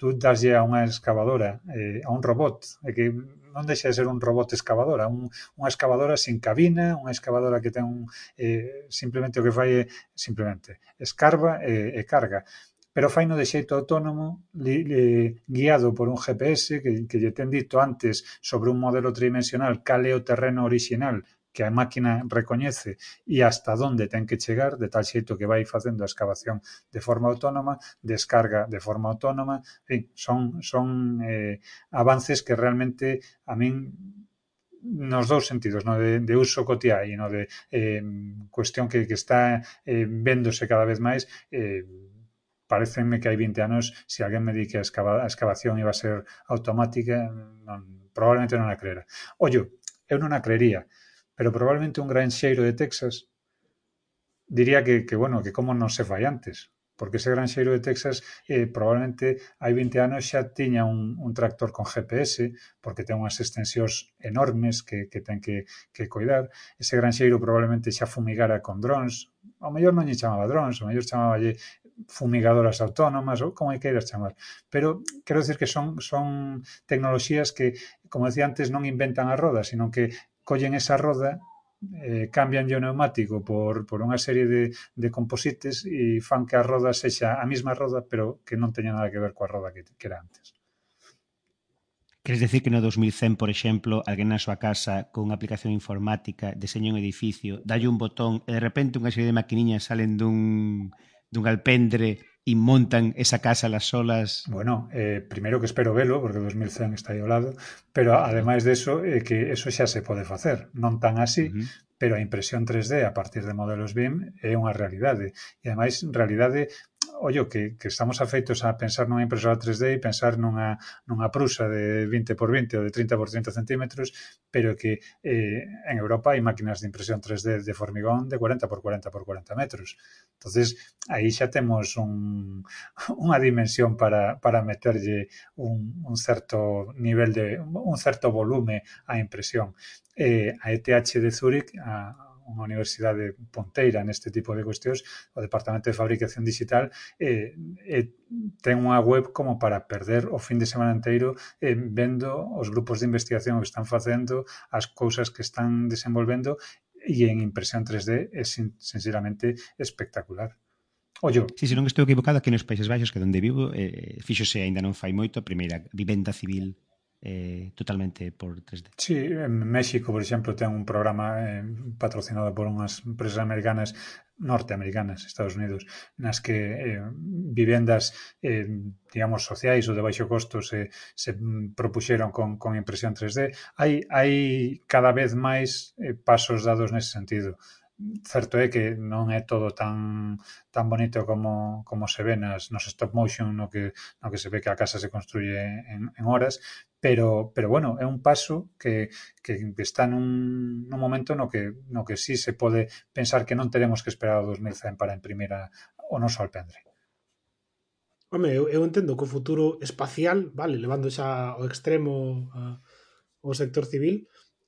C: tú dáslle a unha excavadora, eh, a un robot, é que non deixa de ser un robot excavadora, un, unha excavadora sin cabina, unha excavadora que ten un, eh, simplemente o que fai é, simplemente, escarba e, e carga. Pero faino de xeito autónomo li, li, guiado por un GPS que, que lle ten dito antes sobre un modelo tridimensional cal é o terreno orixinal que a máquina recoñece e hasta onde ten que chegar, de tal xeito que vai facendo a excavación de forma autónoma, descarga de forma autónoma, en fin, son, son eh, avances que realmente a min nos dous sentidos, no de, de uso cotiá e no de eh, cuestión que, que está eh, véndose cada vez máis, eh, parecenme que hai 20 anos, se alguén me di que a, excava, a excavación iba a ser automática, non, probablemente non a creera. Ollo, eu non a creería, pero probablemente un granxeiro de Texas diría que, que bueno, que como non se fai antes, porque ese granxeiro de Texas eh, probablemente hai 20 anos xa tiña un, un tractor con GPS porque ten unhas extensións enormes que, que ten que, que coidar. Ese granxeiro probablemente xa fumigara con drones, ao mellor non lle chamaba drones, ao mellor chamaballe fumigadoras autónomas ou como hai que ir chamar. Pero quero decir que son, son tecnoloxías que como decía antes non inventan a roda, sino que collen esa roda eh, cambian o neumático por, por unha serie de, de composites e fan que a roda sexa a mesma roda, pero que non teña nada que ver coa roda que, que era antes.
B: Queres decir que no 2100, por exemplo, alguén na súa casa con unha aplicación informática deseña un edificio, dalle un botón e de repente unha serie de maquiniñas salen dun, dun alpendre y montan esa casa las solas?
C: Bueno, eh, primeiro que espero velo, porque 2100 está aí ao lado, pero ademais deso, eh, que eso xa se pode facer, non tan así, uh -huh. pero a impresión 3D a partir de modelos BIM é unha realidade, e ademais realidade ollo, que, que estamos afeitos a pensar nunha impresora 3D e pensar nunha, nunha prusa de 20 por 20 ou de 30 por 30 centímetros, pero que eh, en Europa hai máquinas de impresión 3D de formigón de 40 por 40 por 40 metros. entonces aí xa temos un, unha dimensión para, para meterlle un, un certo nivel de un certo volume á impresión. Eh, a ETH de Zurich, a, unha universidade ponteira neste tipo de cuestións, o Departamento de Fabricación Digital eh, eh, ten unha web como para perder o fin de semana inteiro eh, vendo os grupos de investigación que están facendo, as cousas que están desenvolvendo e en impresión 3D é sin, sinceramente espectacular. Ollo.
B: Si, sí, se non estou equivocado, aquí nos Países Baixos, que onde vivo, eh, fíxose aínda non fai moito a primeira vivenda civil eh, totalmente por 3D.
C: Sí, en México, por exemplo, ten un programa eh, patrocinado por unhas empresas americanas, norteamericanas, Estados Unidos, nas que eh, vivendas, eh, digamos, sociais ou de baixo costo se, se propuxeron con, con impresión 3D. Hai, hai cada vez máis eh, pasos dados nese sentido certo é que non é todo tan tan bonito como, como se ve nas, nos stop motion no que, no que se ve que a casa se construye en, en horas pero, pero bueno, é un paso que, que está nun, nun momento no que, no que sí se pode pensar que non teremos que esperar o 2100 para imprimir a, o noso alpendre.
A: Home, eu, eu entendo que o futuro espacial, vale, levando xa ao extremo a, o sector civil,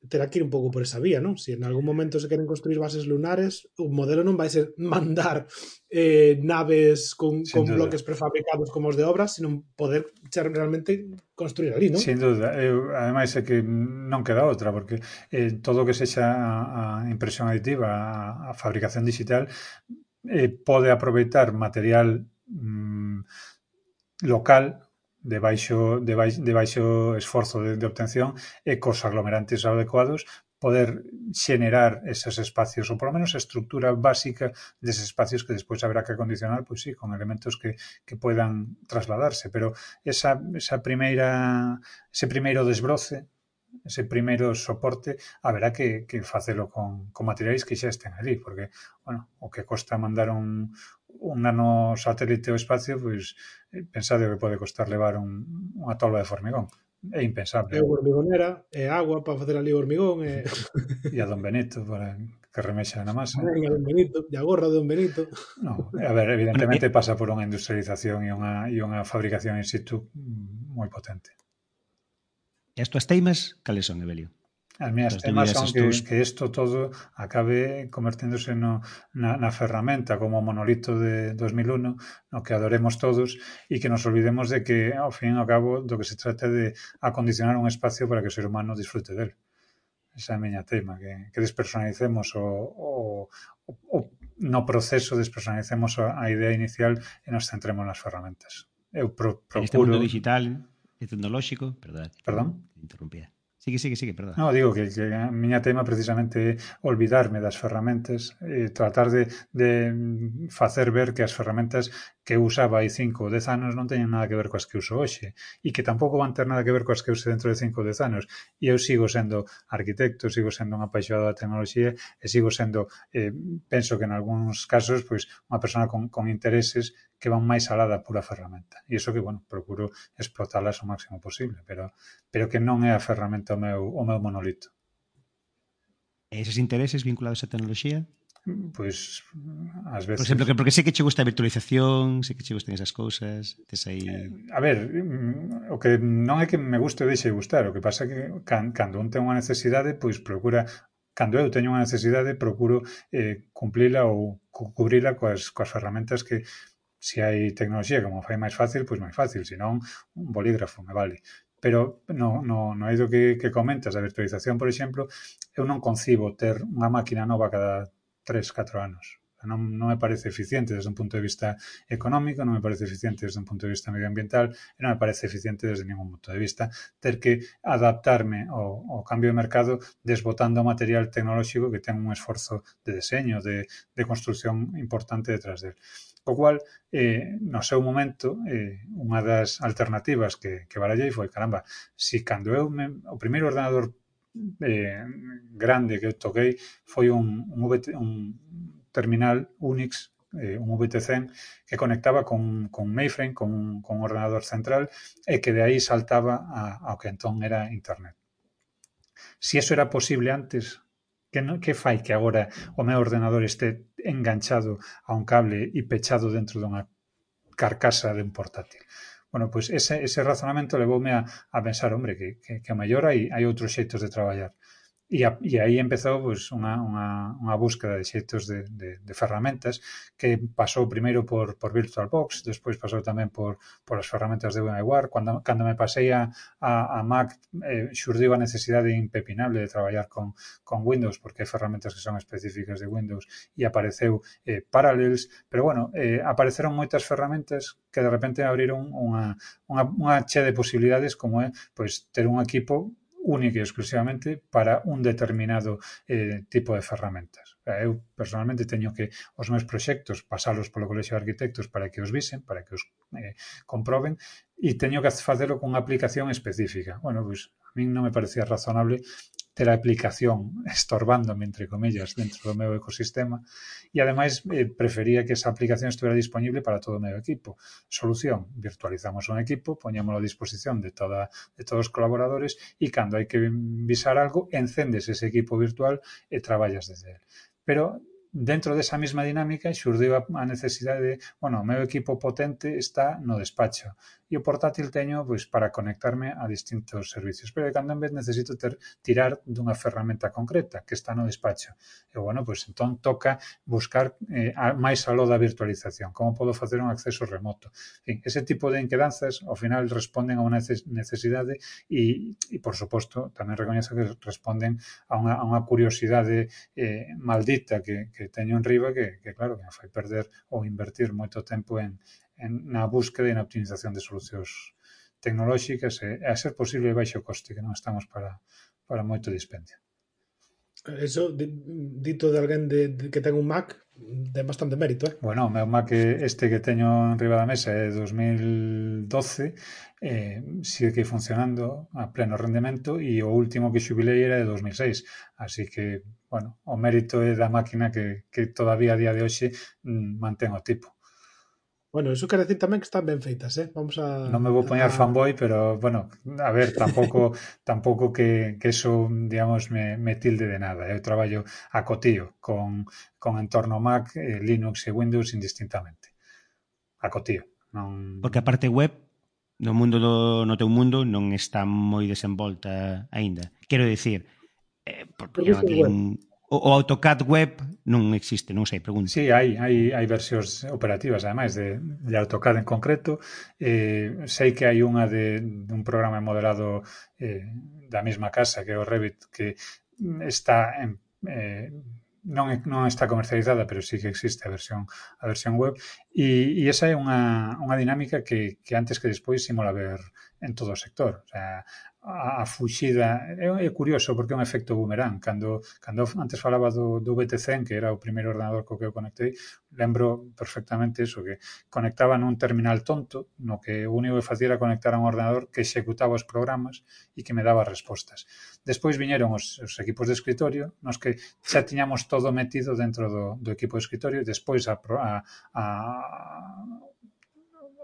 A: terá que ir un pouco por esa vía, non? Se si en algún momento se queren construir bases lunares, o modelo non vai ser mandar eh, naves con, Sin con duda. bloques prefabricados como os de obras, sino poder realmente construir ali, non?
C: Sin duda. Eu, ademais, é que non queda outra, porque eh, todo o que sexa a, a impresión aditiva, a, a fabricación digital, eh, pode aproveitar material mm, local de baixo, de baixo, de baixo esforzo de, de obtención e cos aglomerantes adecuados poder xenerar esos espacios, ou polo menos a estructura básica deses espacios que despois haberá que acondicionar, pois sí, con elementos que, que puedan trasladarse, pero esa, esa primeira, ese primeiro desbroce, ese primeiro soporte, haberá que, que facelo con, con materiais que xa estén ali, porque, bueno, o que costa mandar un, un nano satélite ao espacio, pois eh, pensade o que pode costar levar un, unha tolva de formigón. É impensable.
A: É hormigonera, é agua para facer ali o hormigón. É...
C: E a Don Benito para que remexa na masa.
A: E a Don Benito, e a gorra de Don Benito.
C: No, a ver, evidentemente pasa por unha industrialización e unha, e unha fabricación in situ moi potente.
B: E as túas teimas, cales son, Evelio?
C: As minhas as temas son que, que isto todo acabe converténdose no, na, na ferramenta como o monolito de 2001 no que adoremos todos e que nos olvidemos de que ao fin e ao cabo do que se trata de acondicionar un espacio para que o ser humano disfrute del esa é a miña tema que, que despersonalicemos o, o, o no proceso despersonalicemos a, a idea inicial e nos centremos nas ferramentas eu pro, procuro...
B: Este mundo digital e tecnolóxico perdón,
C: perdón?
B: Interrumpía. Sigue, sigue, sigue, perdón.
C: No, digo que, que a miña tema precisamente é olvidarme das ferramentas e tratar de, de mm, facer ver que as ferramentas que usaba hai 5 ou 10 anos non teñen nada que ver coas que uso hoxe e que tampouco van ter nada que ver coas que use dentro de 5 ou 10 anos. E eu sigo sendo arquitecto, sigo sendo un apaixonado da tecnoloxía e sigo sendo, eh, penso que en algúns casos, pois, unha persona con, con intereses que van máis alá da pura ferramenta. E iso que, bueno, procuro explotalas o máximo posible pero, pero que non é a ferramenta o meu, o meu monolito.
B: E eses intereses vinculados á tecnoloxía?
C: pois pues, ás veces...
B: Por exemplo, que porque sei que che gusta a virtualización, sei que che gustan esas cousas, tes aí...
C: A ver, mm, o que non é que me guste ou deixe gustar, o que pasa é que can, cando un ten unha necesidade, pois procura cando eu teño unha necesidade, procuro eh, cumplila ou cubrila coas, coas ferramentas que se hai tecnoloxía como fai máis fácil, pois máis fácil, senón un bolígrafo me vale. Pero no, no, no é do que, que comentas, a virtualización, por exemplo, eu non concibo ter unha máquina nova cada tres, catro anos. Non, non me parece eficiente desde un punto de vista económico, non me parece eficiente desde un punto de vista medioambiental e non me parece eficiente desde ningún punto de vista ter que adaptarme ao, ao cambio de mercado desbotando material tecnolóxico que ten un esforzo de deseño, de, de construción importante detrás del. O cual, eh, no seu momento, eh, unha das alternativas que, que barallei foi, caramba, si cando eu me, o primeiro ordenador eh, grande que toquei foi un, un, VT, un terminal Unix eh, un VT100 que conectaba con, con mainframe, con, con un ordenador central, e que de aí saltaba a, ao que entón era Internet. Si eso era posible antes, que, no, que fai que agora o meu ordenador este enganchado a un cable e pechado dentro dunha carcasa de un portátil? Bueno, pois ese, ese razonamento levoume a, a pensar, hombre, que, que, a mellor hai, hai outros xeitos de traballar. E, a, e aí empezou pois, unha, unha, unha búsqueda de xeitos de, de, de ferramentas que pasou primeiro por, por VirtualBox, despois pasou tamén por, por as ferramentas de VMware. Cando, cando me pasei a, a, a Mac eh, xurdiu a necesidade impepinable de traballar con, con Windows porque hai ferramentas que son específicas de Windows e apareceu eh, Parallels, pero bueno, eh, apareceron moitas ferramentas que de repente abriron unha, unha, unha che de posibilidades como é pois, ter un equipo única e exclusivamente para un determinado eh, tipo de ferramentas. Eu personalmente teño que os meus proxectos pasalos polo Colexio de Arquitectos para que os visen, para que os eh, comproben, e teño que facelo con unha aplicación específica. Bueno, pois, a min non me parecía razonable ter a aplicación estorbándome, entre comillas, dentro do meu ecosistema e, ademais, eh, prefería que esa aplicación estuvera disponible para todo o meu equipo. Solución, virtualizamos un equipo, poñámoslo a disposición de, toda, de todos os colaboradores e, cando hai que visar algo, encendes ese equipo virtual e traballas desde él. Pero dentro desa mesma dinámica xurdiu a necesidade de, bueno, o meu equipo potente está no despacho e o portátil teño pois para conectarme a distintos servicios, pero cando en vez necesito ter tirar dunha ferramenta concreta que está no despacho. E bueno, pois entón toca buscar eh, a, máis aló da virtualización, como podo facer un acceso remoto. En fin, ese tipo de inquedanzas ao final responden a unha necesidade e, e por suposto, tamén recoñezo que responden a unha, a unha curiosidade eh, maldita que, que teño en riba que, que claro, que me fai perder ou invertir moito tempo en, en, na búsqueda e na optimización de solucións tecnolóxicas e, e a ser posible baixo coste, que non estamos para, para moito dispendio.
A: Eso, dito de alguén de, de, que ten un Mac, ten bastante mérito, eh?
C: Bueno, o meu Mac este que teño en riba da mesa é 2012, eh, sigue funcionando a pleno rendemento e o último que xubilei era de 2006. Así que, bueno, o mérito é da máquina que, que todavía a día de hoxe mm, mantén o tipo.
A: Bueno, eso quer decir tamén que están ben feitas, eh? Vamos a...
C: Non me vou
A: poñer
C: fanboy, pero, bueno, a ver, tampouco tampouco que, que eso, digamos, me, me tilde de nada. Eu traballo a cotío con, con entorno Mac, eh, Linux e Windows indistintamente. A cotío. Non...
B: Porque a parte web, no mundo do, no teu mundo, non está moi desenvolta aínda. Quero dicir, eh, porque aquí un, o, o AutoCAD web non existe, non sei, pregunto.
C: Sí, hai, hai, hai versións operativas, ademais, de, de AutoCAD en concreto. Eh, sei que hai unha de, de un programa modelado eh, da mesma casa, que é o Revit, que está en, eh, non, non está comercializada, pero sí que existe a versión a versión web e, e esa é unha, unha dinámica que, que antes que despois simula ver en todo o sector. O sea, a, a fuxida é, é curioso porque é un efecto boomerang. Cando, cando antes falaba do, do BTCN, que era o primeiro ordenador co que eu conectei, lembro perfectamente eso, que conectaba nun terminal tonto, no que o único que facía era conectar a un ordenador que executaba os programas e que me daba respostas. Despois viñeron os, os equipos de escritorio, nos que xa tiñamos todo metido dentro do, do equipo de escritorio, e despois a, a, a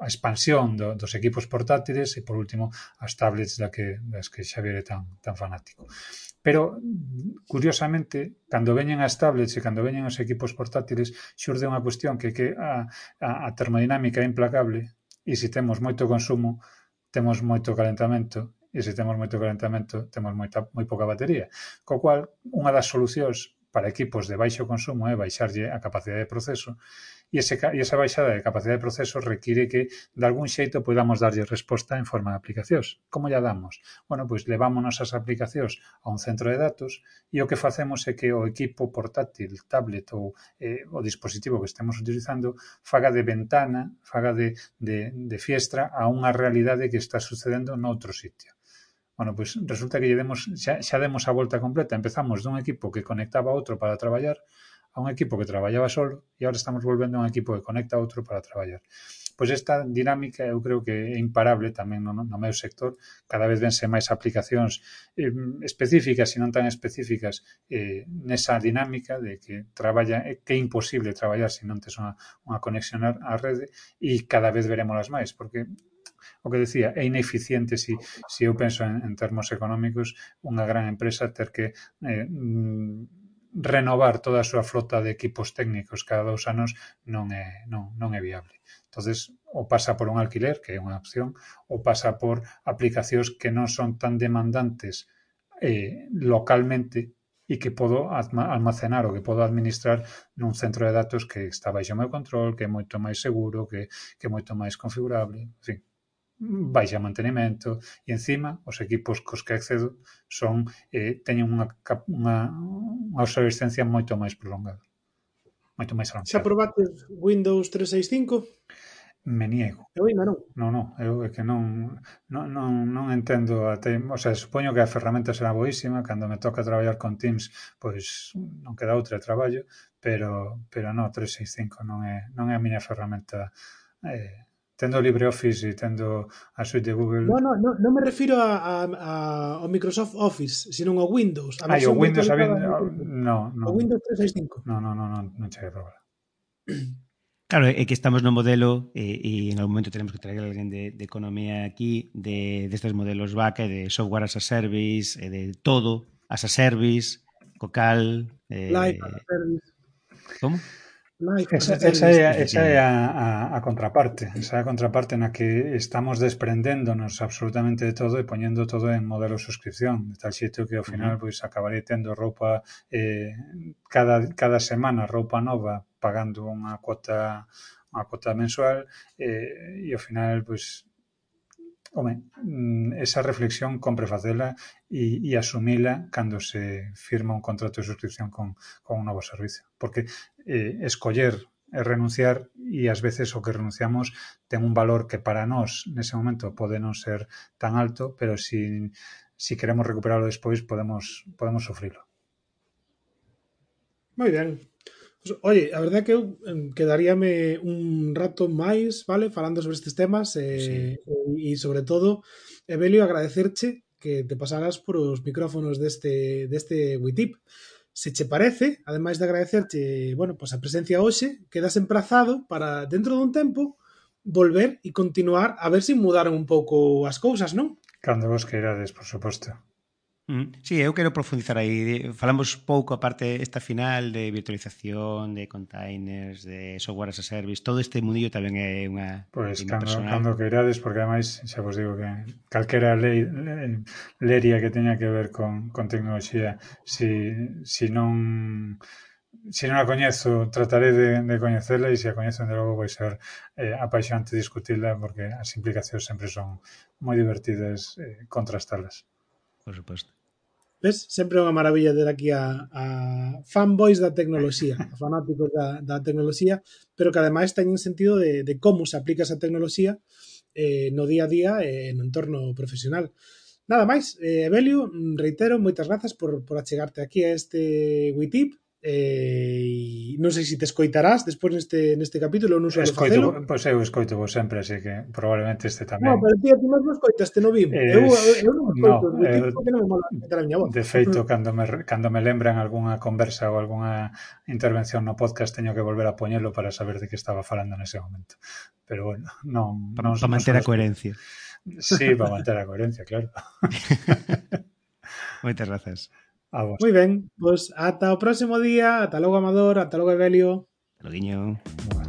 C: a expansión do, dos equipos portátiles e, por último, as tablets da que, das que Xavier é tan, tan fanático. Pero, curiosamente, cando veñen as tablets e cando veñen os equipos portátiles, xurde unha cuestión que que a, a, a termodinámica é implacable e se temos moito consumo, temos moito calentamento e se temos moito calentamento, temos moita, moi pouca batería. Co cual, unha das solucións para equipos de baixo consumo é baixarlle a capacidade de proceso e, ese, e esa baixada de capacidade de proceso require que de algún xeito podamos darlle resposta en forma de aplicacións. Como lla damos? Bueno, pois levámonos as aplicacións a un centro de datos e o que facemos é que o equipo portátil, tablet ou eh, o dispositivo que estemos utilizando faga de ventana, faga de, de, de fiestra a unha realidade que está sucedendo noutro sitio bueno, pois resulta que lle demos, xa, xa demos a volta completa, empezamos dun equipo que conectaba a outro para traballar a un equipo que traballaba solo e agora estamos volvendo a un equipo que conecta a outro para traballar. Pois esta dinámica eu creo que é imparable tamén no, no meu sector, cada vez vense máis aplicacións eh, específicas e non tan específicas eh, nesa dinámica de que traballa que é imposible traballar se non tes unha, unha conexión á rede e cada vez verémolas máis, porque o que decía, é ineficiente se, si, se si eu penso en, en termos económicos unha gran empresa ter que eh, mm, renovar toda a súa frota de equipos técnicos cada dous anos non é, non, non é viable. entonces ou pasa por un alquiler, que é unha opción, ou pasa por aplicacións que non son tan demandantes eh, localmente e que podo almacenar ou que podo administrar nun centro de datos que está baixo o meu control, que é moito máis seguro, que, que é moito máis configurable, en fin baixa mantenimento e encima os equipos cos que accedo son eh, teñen unha, unha, unha obsolescencia moito máis prolongada moito máis avanzada.
A: Xa probates Windows 365?
C: Me niego.
A: Eu ainda non.
C: Non, non, eu é que non, non, non, non entendo até, o sea, supoño que a ferramenta será boísima, cando me toca traballar con Teams, pois non queda outra traballo, pero pero non, 365 non é non é a miña ferramenta eh, tendo LibreOffice e tendo a suite de Google.
A: No, no, no, non me refiro a, a, a, ao Microsoft Office, sino ao Windows.
C: A ah, Ai, o Windows, a, no, no,
A: o Windows 365.
C: No, no, no, no, non cheguei a probar.
B: Claro, é que estamos no modelo e, e en algún momento tenemos que traer alguén de, de economía aquí de destes de modelos back, de software as a service e de todo as a service, Cocal,
A: eh, Live as a service.
B: Como?
C: Esa, esa, é, esa é a, a, a contraparte, esa é a contraparte na que estamos desprendéndonos absolutamente de todo e poñendo todo en modelo suscripción, de tal xeito que ao final pois acabarei tendo roupa eh, cada, cada semana roupa nova pagando unha cuota unha cuota mensual eh, e ao final pois Home, mm, esa reflexión compre facela e, e asumila cando se firma un contrato de suscripción con, con un novo servicio. Porque eh, escoller e renunciar e ás veces o que renunciamos ten un valor que para nós nese momento pode non ser tan alto, pero si, si queremos recuperarlo despois podemos, podemos sufrilo.
A: Moi ben. Oye, a verdade é que eu quedaríame un rato máis, vale, falando sobre estes temas e, sí. Eh, e, e sobre todo, Evelio, agradecerche que te pasaras por os micrófonos deste, deste WITIP. Se che parece, ademais de agradecerche, bueno, pois pues a presencia hoxe, quedas emprazado para dentro dun tempo volver e continuar a ver se si mudaron un pouco as cousas, non?
C: Cando vos queirades, por suposto.
B: Mm. Sí, eu quero profundizar aí. Falamos pouco a parte esta final de virtualización, de containers, de software as a service. Todo este mundillo tamén é unha
C: Pois pues, cando, personal. cando queirades, porque ademais xa vos digo que calquera lei, leria que teña que ver con, con tecnoloxía, si, si non se non a coñezo, trataré de, de coñecela e se a coñezo, de logo, vai ser eh, apaixante discutirla porque as implicacións sempre son moi divertidas eh, contrastalas.
B: Por suposto.
A: Ves? Sempre é unha maravilla ter aquí a, a fanboys da tecnoloxía, a fanáticos da, da tecnoloxía, pero que ademais teñen sentido de, de como se aplica esa tecnoloxía eh, no día a día e eh, no entorno profesional. Nada máis, eh, Evelio, reitero, moitas grazas por, por achegarte aquí a este WeTip Eh, non sei se te escoitarás despois neste, neste capítulo non sei
C: escoito, facelo. Pois eu escoito vos sempre así que probablemente este tamén.
A: No, pero tío, ti mesmo escoitaste no vivo eh, eu, eu, eu non escoito no, eu,
C: eh, que non me mola a miña voz. de feito, cando me, cando me lembran algunha conversa ou algunha intervención no podcast teño que volver a poñelo para saber de que estaba falando nese momento. Pero bueno, non,
B: non para manter a coherencia.
C: Sí, para manter a coherencia, claro.
B: Moitas grazas.
A: Muy bien, pues hasta el próximo día. Hasta luego, Amador. Hasta luego, Evelio.
B: Hasta luego,